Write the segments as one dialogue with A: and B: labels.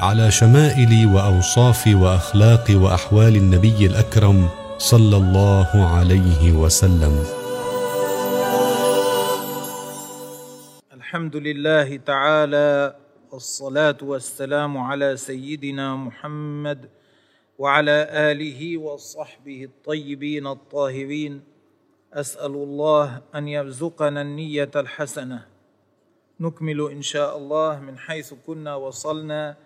A: على شمائل واوصاف واخلاق وأحوال النبي الأكرم صلى الله عليه وسلم.
B: الحمد لله تعالى والصلاة والسلام على سيدنا محمد وعلى آله وصحبه الطيبين الطاهرين. أسأل الله أن يرزقنا النية الحسنة. نكمل إن شاء الله من حيث كنا وصلنا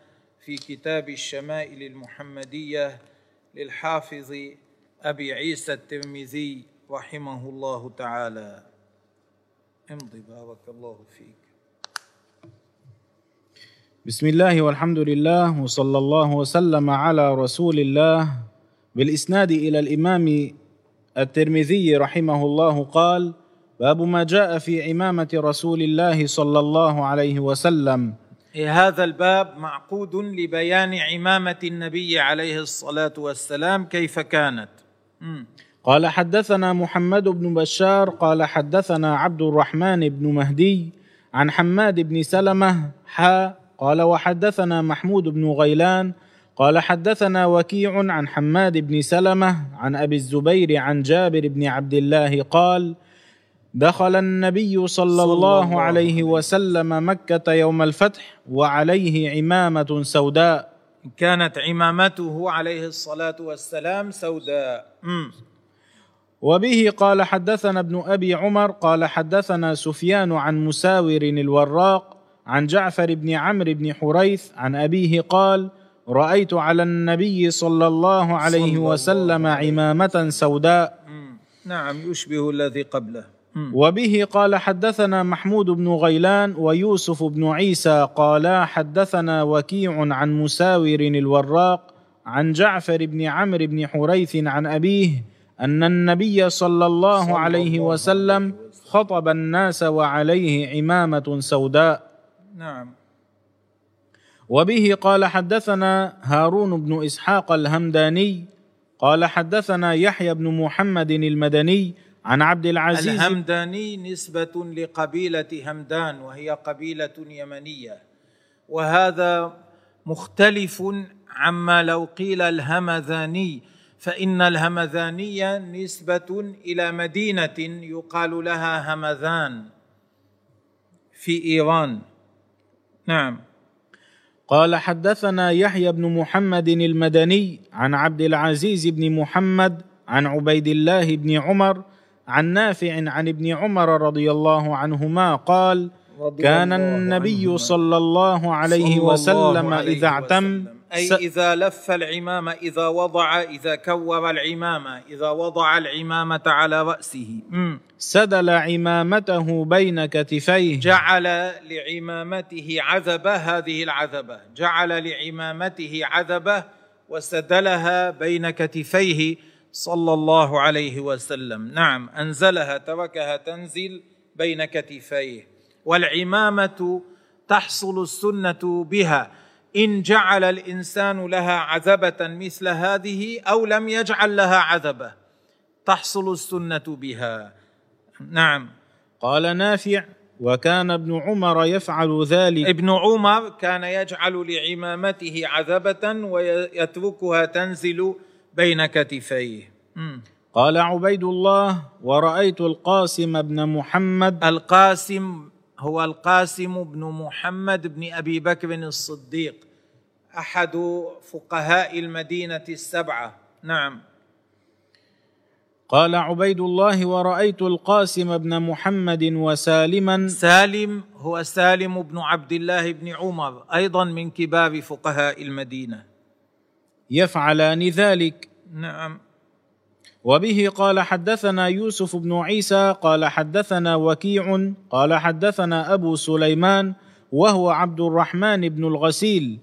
B: في كتاب الشمائل المحمدية للحافظ أبي عيسى الترمذي رحمه الله تعالى. امضي بارك الله فيك.
C: بسم الله والحمد لله وصلى الله وسلم على رسول الله. بالإسناد إلى الإمام الترمذي رحمه الله قال باب ما جاء في عمامه رسول الله صلى الله عليه وسلم.
B: هذا الباب معقود لبيان عمامة النبي عليه الصلاة والسلام كيف كانت.
C: قال حدثنا محمد بن بشار قال حدثنا عبد الرحمن بن مهدي عن حماد بن سلمة حا قال وحدثنا محمود بن غيلان قال حدثنا وكيع عن حماد بن سلمة عن أبي الزبير عن جابر بن عبد الله قال دخل النبي صلى الله عليه وسلم مكة يوم الفتح وعليه عمامه سوداء
B: كانت عمامته عليه الصلاة والسلام سوداء.
C: وبه قال حدثنا ابن أبي عمر قال حدثنا سفيان عن مساور الوراق عن جعفر بن عمرو بن حريث عن أبيه قال رأيت على النبي صلى الله عليه
B: صلى الله
C: وسلم
B: عليه
C: عمامه سوداء.
B: نعم يشبه الذي قبله.
C: وبه قال حدثنا محمود بن غيلان ويوسف بن عيسى قالا حدثنا وكيع عن مساور الوراق عن جعفر بن عمرو بن حريث عن أبيه أن النبي صلى الله عليه وسلم. خطب الناس وعليه عمامة سوداء.
B: نعم.
C: وبه قال حدثنا هارون بن إسحاق الهمداني قال حدثنا يحيى بن محمد المدني عن عبد العزيز
B: الهمداني نسبة لقبيلة همدان وهي قبيلة يمنية. وهذا مختلف عما لو قيل الهمذاني فإن الهمذانية نسبة إلى مدينة يقال لها همذان في إيران. نعم.
C: قال حدثنا يحيى بن محمد المدني عن عبد العزيز بن محمد عن عبيد الله بن عمر عن نافع عن ابن عمر رضي الله عنهما قال كان النبي. صلى الله عليه وسلم إذا اعتم.
B: أي إذا لف العمامة إذا وضع إذا كور العمامة إذا وضع العمامة على رأسه.
C: سدل عمامته بين كتفيه
B: جعل لعمامته عذبة هذه العذبة جعل لعمامته عذبة وسدلها بين كتفيه صلى الله عليه وسلم. نعم أنزلها تركها تنزل بين كتفيه. والعمامة تحصل السنة بها. إن جعل الإنسان لها عذبة مثل هذه أو لم يجعل لها عذبة تحصل السنة بها. نعم.
C: قال نافع وكان ابن عمر يفعل ذلك.
B: ابن عمر كان يجعل لعمامته عذبة ويتركها تنزل بين كتفيه.
C: قال عبيد الله ورأيت القاسم بن محمد.
B: القاسم هو القاسم بن محمد بن أبي بكر الصديق أحد فقهاء المدينة السبعة. نعم.
C: قال عبيد الله ورأيت القاسم بن محمد وسالما.
B: سالم هو سالم بن عبد الله بن عمر أيضا من كبار فقهاء المدينة.
C: يفعلان ذلك.
B: نعم.
C: وبه قال حدثنا يوسف بن عيسى قال حدثنا وكيع قال حدثنا أبو سليمان وهو عبد الرحمن بن الغسيل.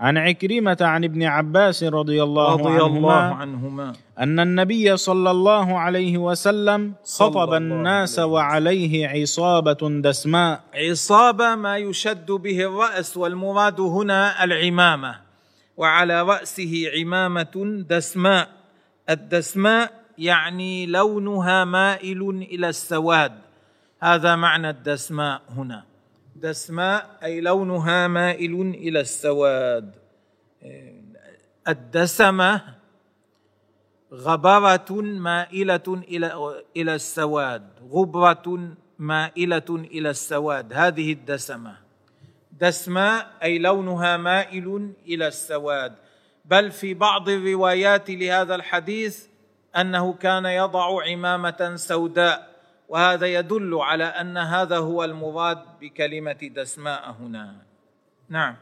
C: عن عكرمة عن ابن عباس رضي الله
B: رضي
C: عنهما
B: الله عنهما
C: أن النبي صلى الله عليه وسلم خطب الناس
B: عليه
C: وعليه عصابة دسماء.
B: عصابة ما يشد به الرأس والمراد هنا العمامة. وعلى رأسه عمامة دسماء. الدسماء يعني لونها مائل إلى السواد. هذا معنى الدسماء هنا. دسماء أي لونها مائل إلى السواد. الدسمة غبرة مائلة إلى إلى السواد. غبرة مائلة إلى السواد. هذه الدسمة. دسماء أي لونها مائل إلى السواد. بل في بعض الروايات لهذا الحديث أنه كان يضع عمامة سوداء وهذا يدل على أن هذا هو المراد بكلمة دسماء هنا. نعم.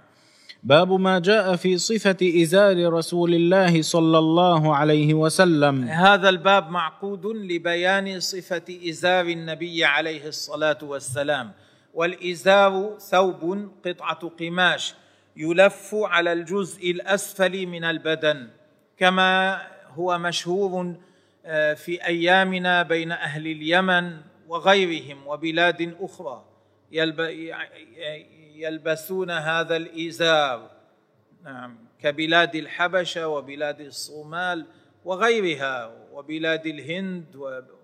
C: باب ما جاء في صفة إزار رسول الله صلى الله عليه وسلم.
B: هذا الباب معقود لبيان صفة إزار النبي عليه الصلاة والسلام. والإزار ثوب قطعة قماش يلف على الجزء الأسفل من البدن كما هو مشهور آه، في أيامنا بين أهل اليمن وغيرهم وبلاد أخرى يلب- يلبسون هذا الإزار نعم كبلاد الحبشة وبلاد الصومال وغيرها وبلاد الهند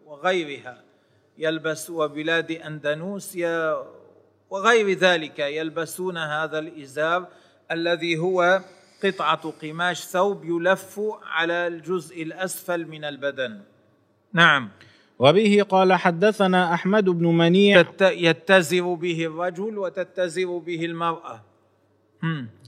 B: وغيرها. يلبس وبلاد أندونيسيا وغير ذلك يلبسون هذا الإزار الذي هو قطعة قماش ثوب يلف على الجزء الأسفل من البدن. نعم.
C: وبه قال حدثنا أحمد بن منيع.
B: تت- يتزر به الرجل وتتزر به المرأة.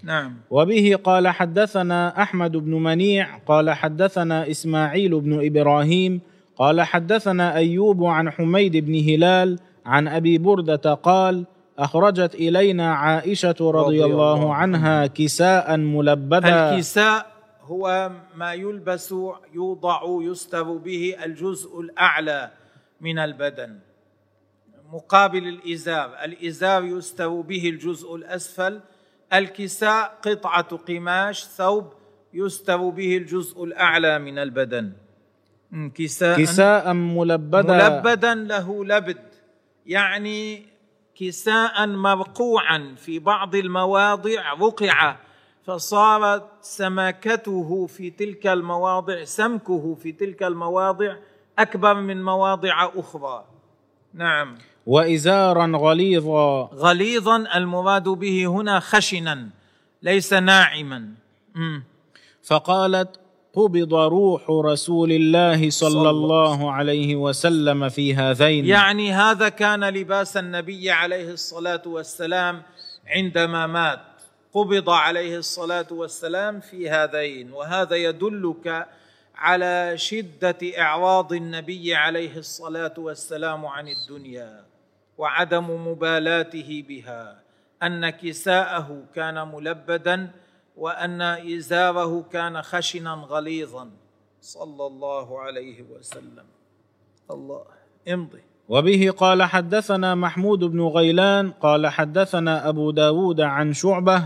B: نعم.
C: وبه قال حدثنا أحمد بن منيع قال حدثنا إسماعيل بن إبراهيم قال حدثنا أيوب عن حميد بن هلال عن أبي بردة قال أخرجت إلينا عائشة رضي,
B: رضي
C: الله
B: الله
C: عنها. كساء ملبدا
B: الكساء هو ما يلبس يوضع يستر به الجزء الأعلى من البدن مقابل الإزار. الإزار يستر به الجزء الأسفل. الكساء قطعة قماش ثوب يستر به الجزء الأعلى من البدن. كساء
C: كساء ملبدا
B: ملبدا له لبد. يعني كساء مرقوعا في بعض المواضع رقع فصارت سماكته في تلك المواضع سمكه في تلك المواضع أكبر من مواضع أخرى. نعم.
C: وازارا غليظا.
B: غليظا المراد به هنا خشنا ليس ناعما.
C: فقالت قبض روح رسول الله صلى, الله عليه وسلم في هذين.
B: يعني هذا كان لباس النبي عليه الصلاة والسلام عندما مات. قبض عليه الصلاة والسلام في هذين وهذا يدلك على شدة إعراض النبي عليه الصلاة والسلام عن الدنيا وعدم مبالاته بها أن كساءه كان ملبدا وأن إزاره كان خشنا غليظا. صلى الله عليه وسلم. الله امضي.
C: وبه قال حدثنا محمود بن غيلان قال حدثنا أبو داود عن شعبة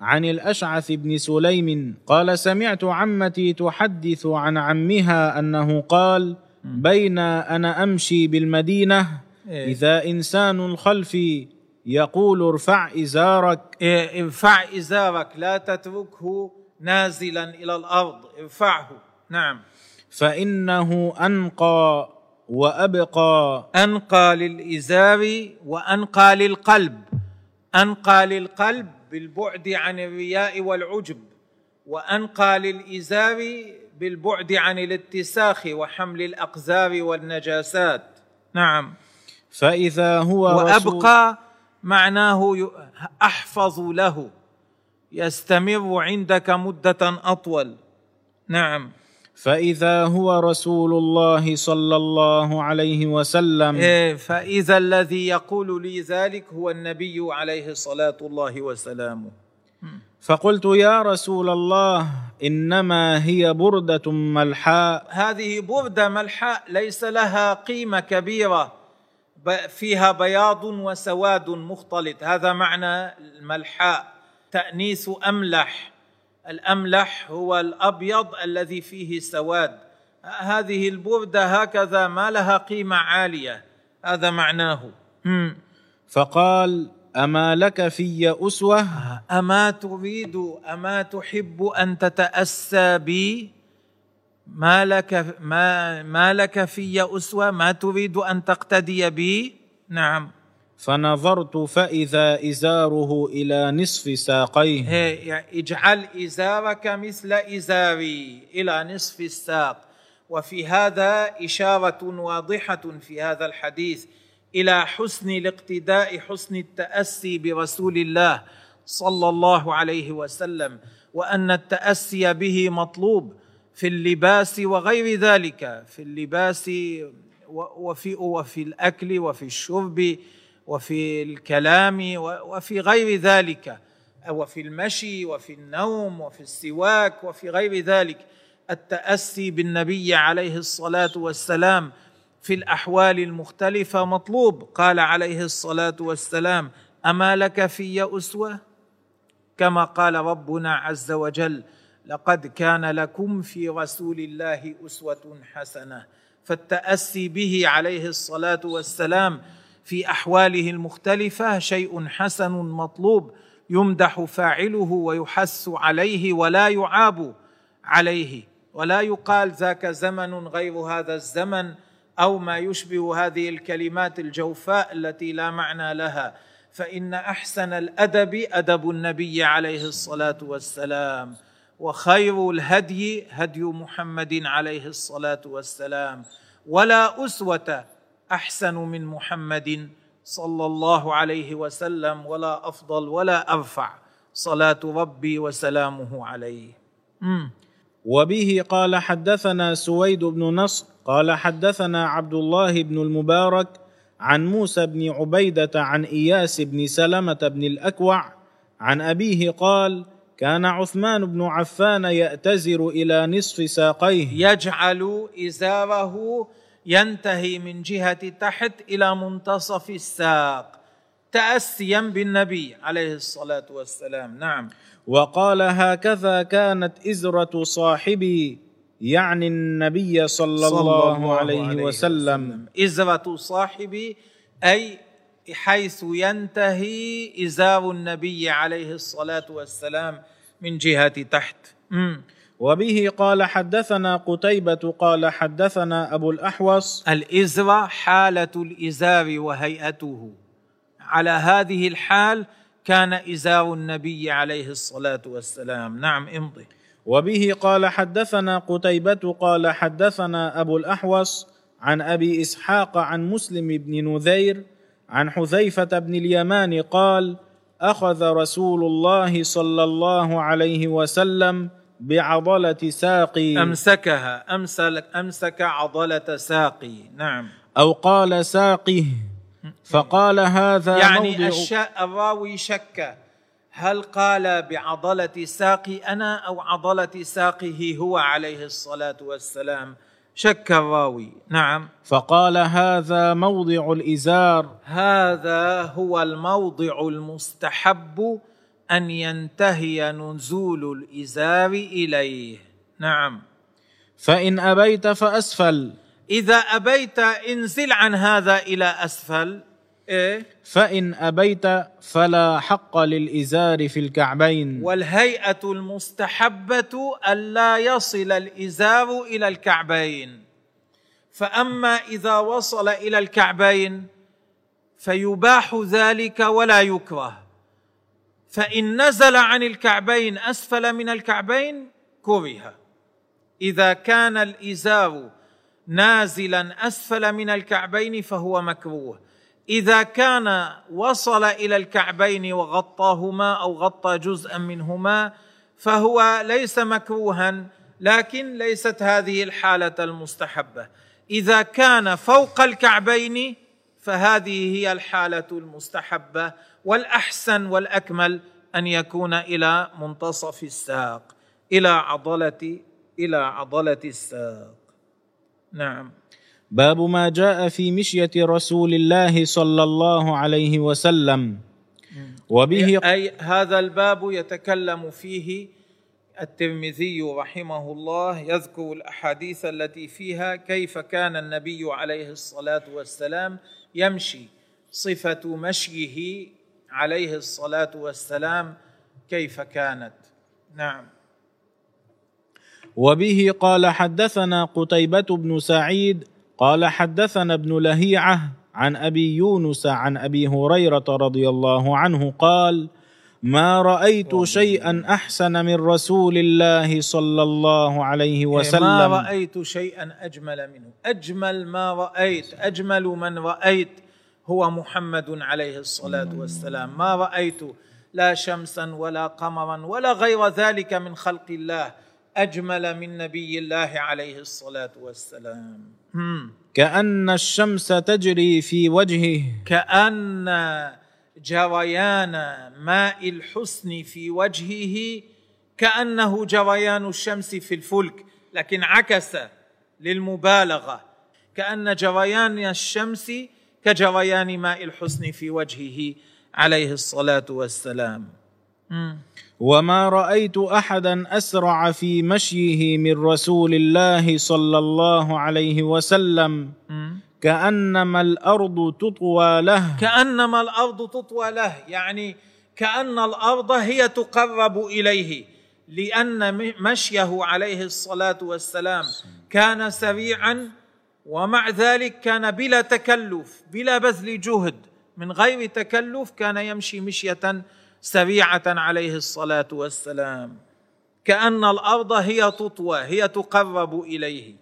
C: عن الأشعث بن سليم قال سمعت عمتي تحدث عن عمها أنه قال بين أنا أمشي بالمدينة
B: إيه.
C: إذا إنسان خلفي يقول ارفع إزارك.
B: إيه، ارفع إزارك لا تتركه نازلا إلى الأرض. ارفعه. نعم.
C: فإنه أنقى وأبقى.
B: أنقى للإزار وأنقى للقلب. أنقى للقلب بالبعد عن الرياء والعجب وأنقى للإزار بالبعد عن الاتساخ وحمل الأقذار والنجاسات. نعم.
C: فإذا هو رسول
B: وأبقى معناه أحفظ له يستمر عندك مدة أطول. نعم.
C: فإذا هو رسول الله صلى الله عليه وسلم.
B: إيه، فإذا الذي يقول لي ذلك هو النبي عليه الصلاة الله وسلامه.
C: فقلت يا رسول الله إنما هي بردة ملحاء.
B: هذه بردة ملحاء ليس لها قيمة كبيرة. فيها بياض وسواد مختلط. هذا معنى الملحاء. تأنيث أملح. الأملح هو الأبيض الذي فيه سواد. هذه البردة هكذا ما لها قيمة عالية. هذا معناه.
C: فقال أما لك في أسوة؟
B: أما تريد أما تحب أن تتأسى بي؟ ما لك ما ما لك في أسوة ما تريد أن تقتدي بي نعم.
C: فنظرت فإذا إزاره إلى نصف ساقيه.
B: يعني اجعل إزارك مثل إزاري إلى نصف الساق. وفي هذا إشارة واضحة في هذا الحديث إلى حسن الاقتداء حسن التأسي برسول الله صلى الله عليه وسلم وأن التأسي به مطلوب. في اللباس وغير ذلك في اللباس وفي وفي الأكل وفي الشرب وفي الكلام وفي غير ذلك. وفي المشي وفي النوم وفي السواك وفي غير ذلك. التأسي بالنبي عليه الصلاة والسلام في الأحوال المختلفة مطلوب. قال عليه الصلاة والسلام أما لك في أسوة؟ كما قال ربنا عز وجل لقد كان لكم في رسول الله أسوة حسنة فالتأسي به عليه الصلاة والسلام في أحواله المختلفة شيء حسن مطلوب يمدح فاعله ويحث عليه ولا يعاب عليه ولا يقال ذاك زمن غير هذا الزمن أو ما يشبه هذه الكلمات الجوفاء التي لا معنى لها فإن أحسن الأدب أدب النبي عليه الصلاة والسلام. وخير الهدي هدي محمد عليه الصلاة والسلام. ولا أسوة أحسن من محمد صلى الله عليه وسلم ولا أفضل ولا أرفع. صلاة ربي وسلامه عليه.
C: وبه قال حدثنا سويد بن نصر قال حدثنا عبد الله بن المبارك عن موسى بن عبيدة عن إياس بن سلمة بن الأكوع عن أبيه قال كان عثمان بن عفان يأتزر إلى نصف ساقيه.
B: يجعل إزاره ينتهي من جهة تحت إلى منتصف الساق تاسيا بالنبي عليه الصلاة والسلام. نعم.
C: وقال هكذا كانت إزرة صاحبي يعني النبي صلى, صلى الله, الله عليه, عليه وسلم, وسلم.
B: إزرة صاحبي أي حيث ينتهي إزار النبي عليه الصلاة والسلام من جهة تحت.
C: وبه قال حدثنا قتيبة قال حدثنا أبو الأحوص.
B: الإزرة حالة الإزار وهيئته. على هذه الحال كان إزار النبي عليه الصلاة والسلام. نعم امضي.
C: وبه قال حدثنا قتيبة قال حدثنا أبو الأحوص عن أبي إسحاق عن مسلم بن نذير عن حذيفة بن اليمان قال أخذ رسول الله صلى الله عليه وسلم بعضلة ساقي.
B: أمسكها أمسك, أمسك عضلة ساقي. نعم.
C: أو قال ساقه فقال هذا
B: يعني
C: موضع
B: الراوي شك. هل قال بعضلة ساقي أنا أو عضلة ساقه هو عليه الصلاة والسلام؟ شك الراوي. نعم.
C: فقال هذا موضع الإزار.
B: هذا هو الموضع المستحب أن ينتهي نزول الإزار إليه. نعم.
C: فإن أبيت فأسفل.
B: إذا أبيت انزل عن هذا إلى أسفل. إيه؟
C: فإن أبيت فلا حق للإزار في الكعبين.
B: والهيئة المستحبة ألا يصل الإزار إلى الكعبين. فأما إذا وصل إلى الكعبين فيباح ذلك ولا يكره. فإن نزل عن الكعبين أسفل من الكعبين كره. إذا كان الإزار نازلا أسفل من الكعبين فهو مكروه. إذا كان وصل إلى الكعبين وغطاهما أو غطى جزءا منهما فهو ليس مكروها لكن ليست هذه الحالة المستحبة. إذا كان فوق الكعبين فهذه هي الحالة المستحبة والأحسن والأكمل أن يكون إلى منتصف الساق إلى عضلة إلى عضلة الساق. نعم.
C: باب ما جاء في مشية رسول الله صلى الله عليه وسلم.
B: وبه اي هذا الباب يتكلم فيه الترمذي رحمه الله يذكر الأحاديث التي فيها كيف كان النبي عليه الصلاة والسلام يمشي. صفة مشيه عليه الصلاة والسلام كيف كانت. نعم.
C: وبه قال حدثنا قتيبة بن سعيد قال حدثنا ابن لهيعة عن أبي يونس عن أبي هريرة رضي الله عنه قال: ما رأيت شيئا أحسن من رسول الله صلى الله عليه وسلم
B: ما رأيت شيئا أجمل منه. أجمل ما رأيت أجمل من رأيت هو محمد عليه الصلاة والسلام. ما رأيت لا شمسا ولا قمرا ولا غير ذلك من خلق الله. أجمل من نبي الله عليه الصلاة والسلام.
C: كأن الشمس تجري في وجهه.
B: كأن جريان ماء الحسن في وجهه. كأنه جريان الشمس في الفلك لكن عكس للمبالغة. كأن جريان الشمس كجريان ماء الحسن في وجهه عليه الصلاة والسلام.
C: وما رايت احدا اسرع في مشيه من رسول الله صلى الله عليه وسلم كانما الأرض تطوى له.
B: كأنما الأرض تطوى له. يعني كأن الأرض هي تقرب إليه لأن مشيه عليه الصلاة والسلام كان سريعا ومع ذلك كان بلا تكلف بلا بذل جهد. من غير تكلف كان يمشي مشية سريعة عليه الصلاة والسلام. كأن الأرض هي تطوى هي تقرب إليه.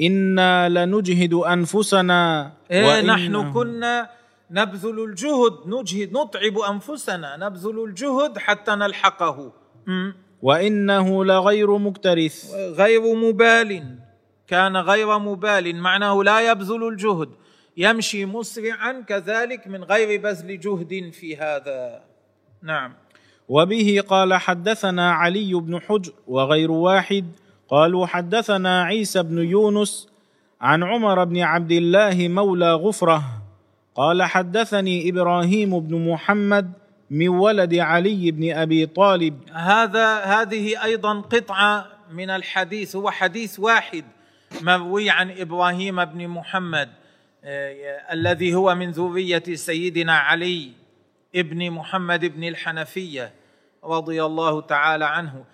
C: إنا لنجهد أنفسنا
B: إيه نحن كنا نبذل الجهد نجهد نتعب أنفسنا نبذل الجهد حتى نلحقه.
C: وإنه لغير مكترث.
B: غير مبال. كان غير مبال معناه لا يبذل الجهد. يمشي مسرعا كذلك من غير بذل جهد في هذا. نعم.
C: وبه قال حدثنا علي بن حجر وغير واحد. قالوا حدثنا عيسى بن يونس عن عمر بن عبد الله مولى غفرة. قال حدثني إبراهيم بن محمد من ولد علي بن أبي طالب.
B: هذا هذه أيضا قطعة من الحديث هو حديث واحد مروي عن إبراهيم بن محمد آه، الذي هو من ذرية سيدنا علي. ابن محمد بن الحنفية رضي الله تعالى عنه.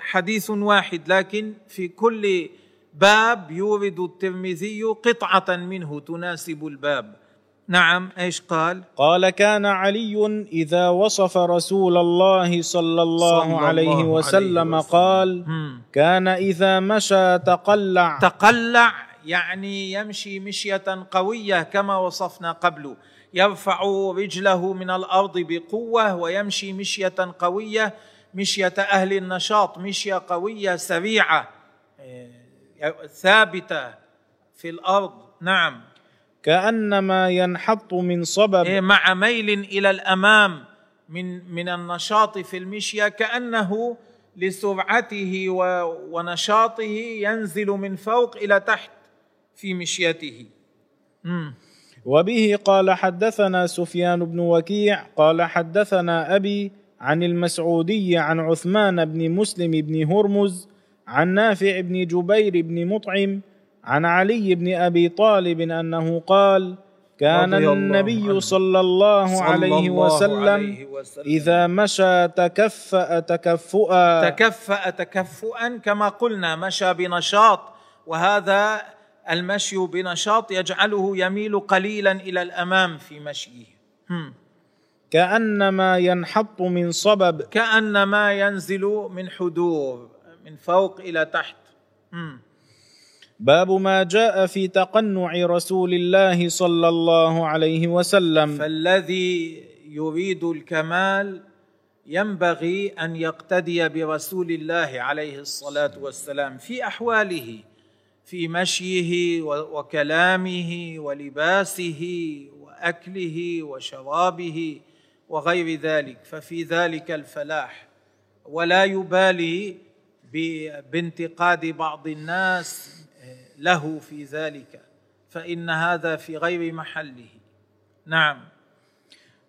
B: حديث واحد لكن في كل باب يورد الترمذي قطعة منه تناسب الباب. نعم إيش قال؟
C: قال كان علي إذا وصف رسول الله صلى الله, صلى عليه, الله وسلم عليه وسلم قال كان إذا مشى تقلع.
B: تقلع يعني يمشي مشية قوية كما وصفنا قبل. يرفع رجله من الأرض بقوة ويمشي مشية قوية مشية أهل النشاط مشية قوية سريعة آه، ثابتة في الأرض. نعم.
C: كأنما ينحط من صبب.
B: إيه، مع ميل إلى الأمام من من النشاط في المشية كأنه لسرعته ونشاطه ينزل من فوق إلى تحت. في مشيته.
C: وبه قال حدثنا سفيان بن وكيع قال حدثنا أبي عن المسعودي عن عثمان بن مسلم بن هرمز عن نافع بن جبير بن مطعم عن علي بن أبي طالب أنه قال كان النبي صلى الله عليه وسلم. إذا مشى تكفأ تكفؤا.
B: تكفأ تكفؤا كما قلنا مشى بنشاط وهذا المشي بنشاط يجعله يميل قليلا إلى الأمام في مشيه.
C: كأنما ينحط من صبب.
B: كأنما ينزل من حدور من فوق إلى تحت.
C: باب ما جاء في تقنع رسول الله صلى الله عليه وسلم.
B: فالذي يريد الكمال ينبغي أن يقتدي برسول الله عليه الصلاة والسلام في أحواله. في مشيه وكلامه ولباسه وأكله وشرابه وغير ذلك. ففي ذلك الفلاح. ولا يبالي بانتقاد بعض الناس له في ذلك. فإن هذا في غير محله. نعم.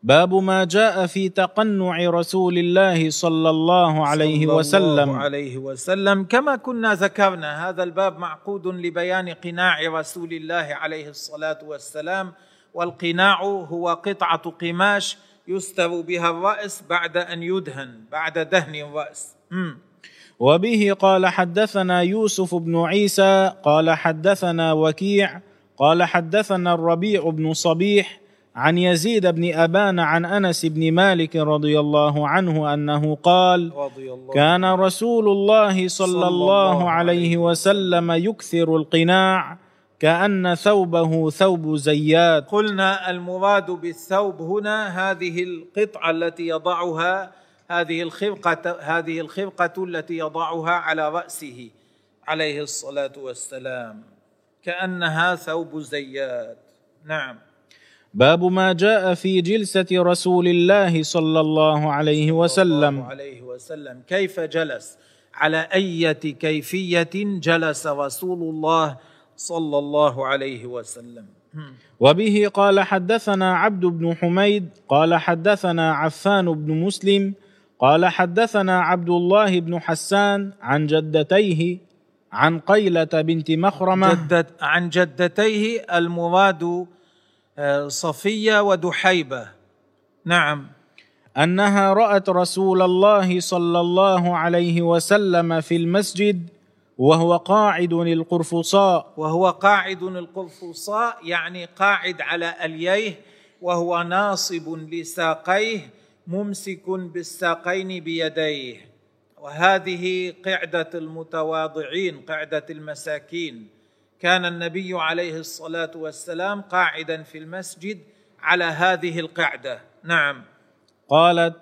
C: باب ما جاء في تقنع رسول الله صلى الله عليه
B: صلى
C: وسلم.
B: الله عليه وسلم. كما كنا ذكرنا هذا الباب معقود لبيان قناع رسول الله عليه الصلاة والسلام. والقناع هو قطعة قماش يستر بها الرأس بعد أن يدهن بعد دهن الرأس.
C: وبه قال حدثنا يوسف بن عيسى قال حدثنا وكيع قال حدثنا الربيع بن صبيح عن يزيد بن أبان عن أنس بن مالك رضي الله عنه أنه قال
B: الله
C: كان رسول الله صلى الله عليه وسلم يكثر القناع كأن ثوبه ثوب زيات
B: قلنا المراد بالثوب هنا هذه القطعة التي يضعها هذه الخرقة هذه الخرقة التي يضعها على رأسه عليه الصلاة والسلام كأنها ثوب زيات نعم.
C: باب ما جاء في جلسة رسول الله صلى الله عليه وسلم.
B: عليه وسلم. كيف جلس؟ على أية كيفية جلس رسول الله صلى الله عليه وسلم.
C: وبه قال حدثنا عبد بن حميد قال حدثنا عفان بن مسلم قال حدثنا عبد الله بن حسان عن جدتيه عن قيلة بنت مخرمة.
B: جدت عن جدتيه المراد آه، صفية ودحيبة. نعم.
C: أنها رأت رسول الله صلى الله عليه وسلم في المسجد وهو قاعد القرفصاء
B: وهو قاعد القرفصاء يعني قاعد على ألييه وهو ناصب لساقيه ممسك بالساقين بيديه. وهذه قعدة المتواضعين قعدة المساكين. كان النبي عليه الصلاة والسلام قاعدا في المسجد على هذه القعدة. نعم.
C: قالت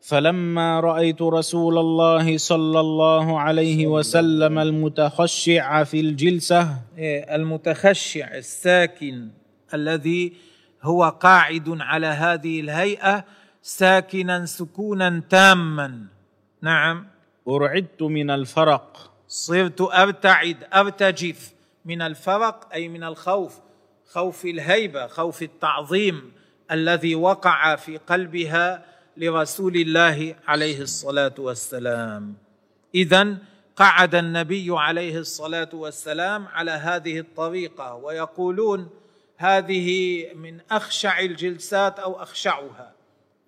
C: فلما رأيت رسول الله صلى الله عليه وسلم المتخشع في الجلسة
B: إيه، المتخشع الساكن الذي هو قاعد على هذه الهيئة ساكنا سكونا تاما. نعم.
C: أرعدت من الفرق.
B: صرت ارتعد ارتجف من الفرق أي من الخوف خوف الهيبة خوف التعظيم الذي وقع في قلبها لرسول الله عليه الصلاة والسلام. اذا قعد النبي عليه الصلاة والسلام على هذه الطريقة ويقولون هذه من أخشع الجلسات أو أخشعها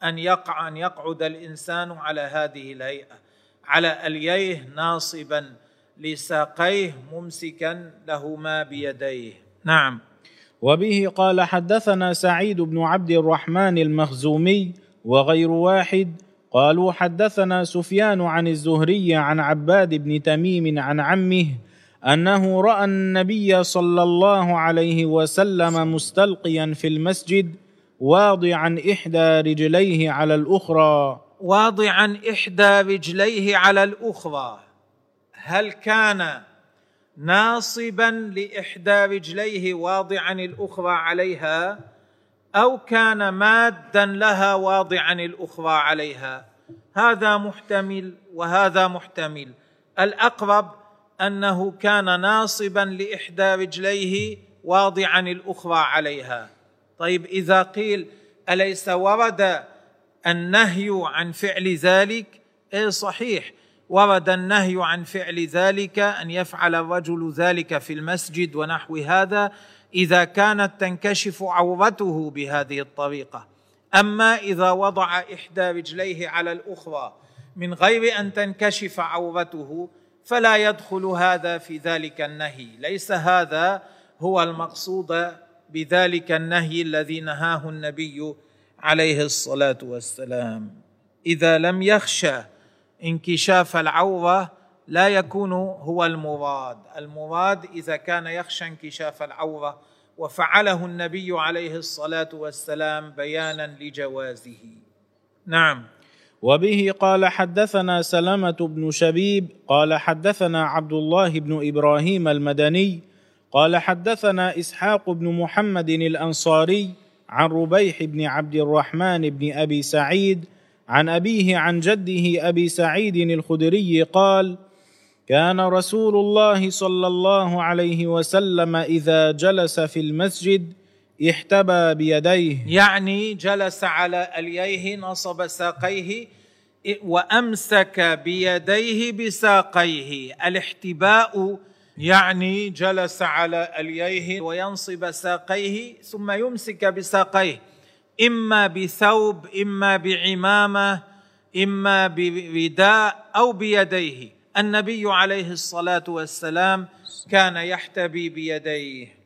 B: أن يقع أن يقعد الإنسان على هذه الهيئة على ألييه ناصبا لساقيه ممسكا لهما بيديه. نعم.
C: وبه قال حدثنا سعيد بن عبد الرحمن المخزومي وغير واحد. قالوا حدثنا سفيان عن الزهري عن عباد بن تميم عن عمه أنه رأى النبي صلى الله عليه وسلم مستلقيا في المسجد واضعا إحدى رجليه على الأخرى.
B: واضعا إحدى رجليه على الأخرى. هل كان ناصبا لإحدى رجليه واضعا الأخرى عليها أو كان مادا لها واضعا الأخرى عليها؟ هذا محتمل وهذا محتمل. الأقرب أنه كان ناصبا لإحدى رجليه واضعا الأخرى عليها. طيب إذا قيل أليس ورد النهي عن فعل ذلك؟ إيه صحيح. ورد النهي عن فعل ذلك أن يفعل الرجل ذلك في المسجد ونحو هذا إذا كانت تنكشف عورته بهذه الطريقة. أما إذا وضع إحدى رجليه على الأخرى من غير أن تنكشف عورته فلا يدخل هذا في ذلك النهي. ليس هذا هو المقصود بذلك النهي الذي نهاه النبي عليه الصلاة والسلام. إذا لم يخشى انكشاف العوره لا يكون هو المراد المراد إذا كان يخشى انكشاف العوره وفعله النبي عليه الصلاة والسلام بيانا لجوازه. نعم.
C: وبه قال حدثنا سلمة بن شبيب قال حدثنا عبد الله بن إبراهيم المدني قال حدثنا إسحاق بن محمد الأنصاري عن ربيح بن عبد الرحمن بن أبي سعيد عن أبيه عن جده أبي سعيد الخدري قال كان رسول الله صلى الله عليه وسلم إذا جلس في المسجد احتبى بيديه.
B: يعني جلس على اليه نصب ساقيه وأمسك بيديه بساقيه. الاحتباء يعني جلس على اليه وينصب ساقيه ثم يمسك بساقيه. إما بثوب إما بعمامة إما برداء أو بيديه. النبي عليه الصلاة والسلام كان يحتبي بيديه.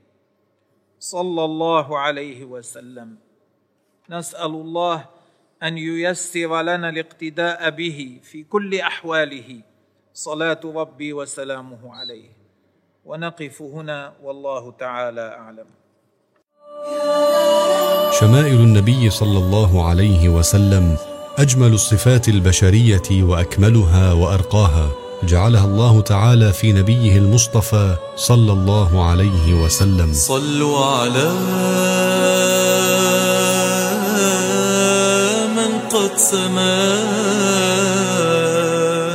B: صلى الله عليه وسلم. نسأل الله أن ييسر لنا الاقتداء به في كل أحواله. صلاة ربي وسلامه عليه. ونقف هنا والله تعالى أعلم.
A: شمائل النبي صلى الله عليه وسلم أجمل الصفات البشرية وأكملها وأرقاها جعلها الله تعالى في نبيه المصطفى صلى الله عليه وسلم.
D: صلوا على من قد سما.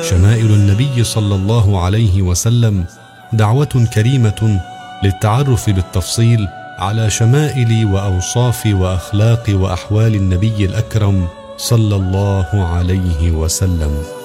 A: شمائل النبي صلى الله عليه وسلم دعوة كريمة للتعرف بالتفصيل على شمائل وأوصاف وأخلاق وأحوال النبي الأكرم صلى الله عليه وسلم.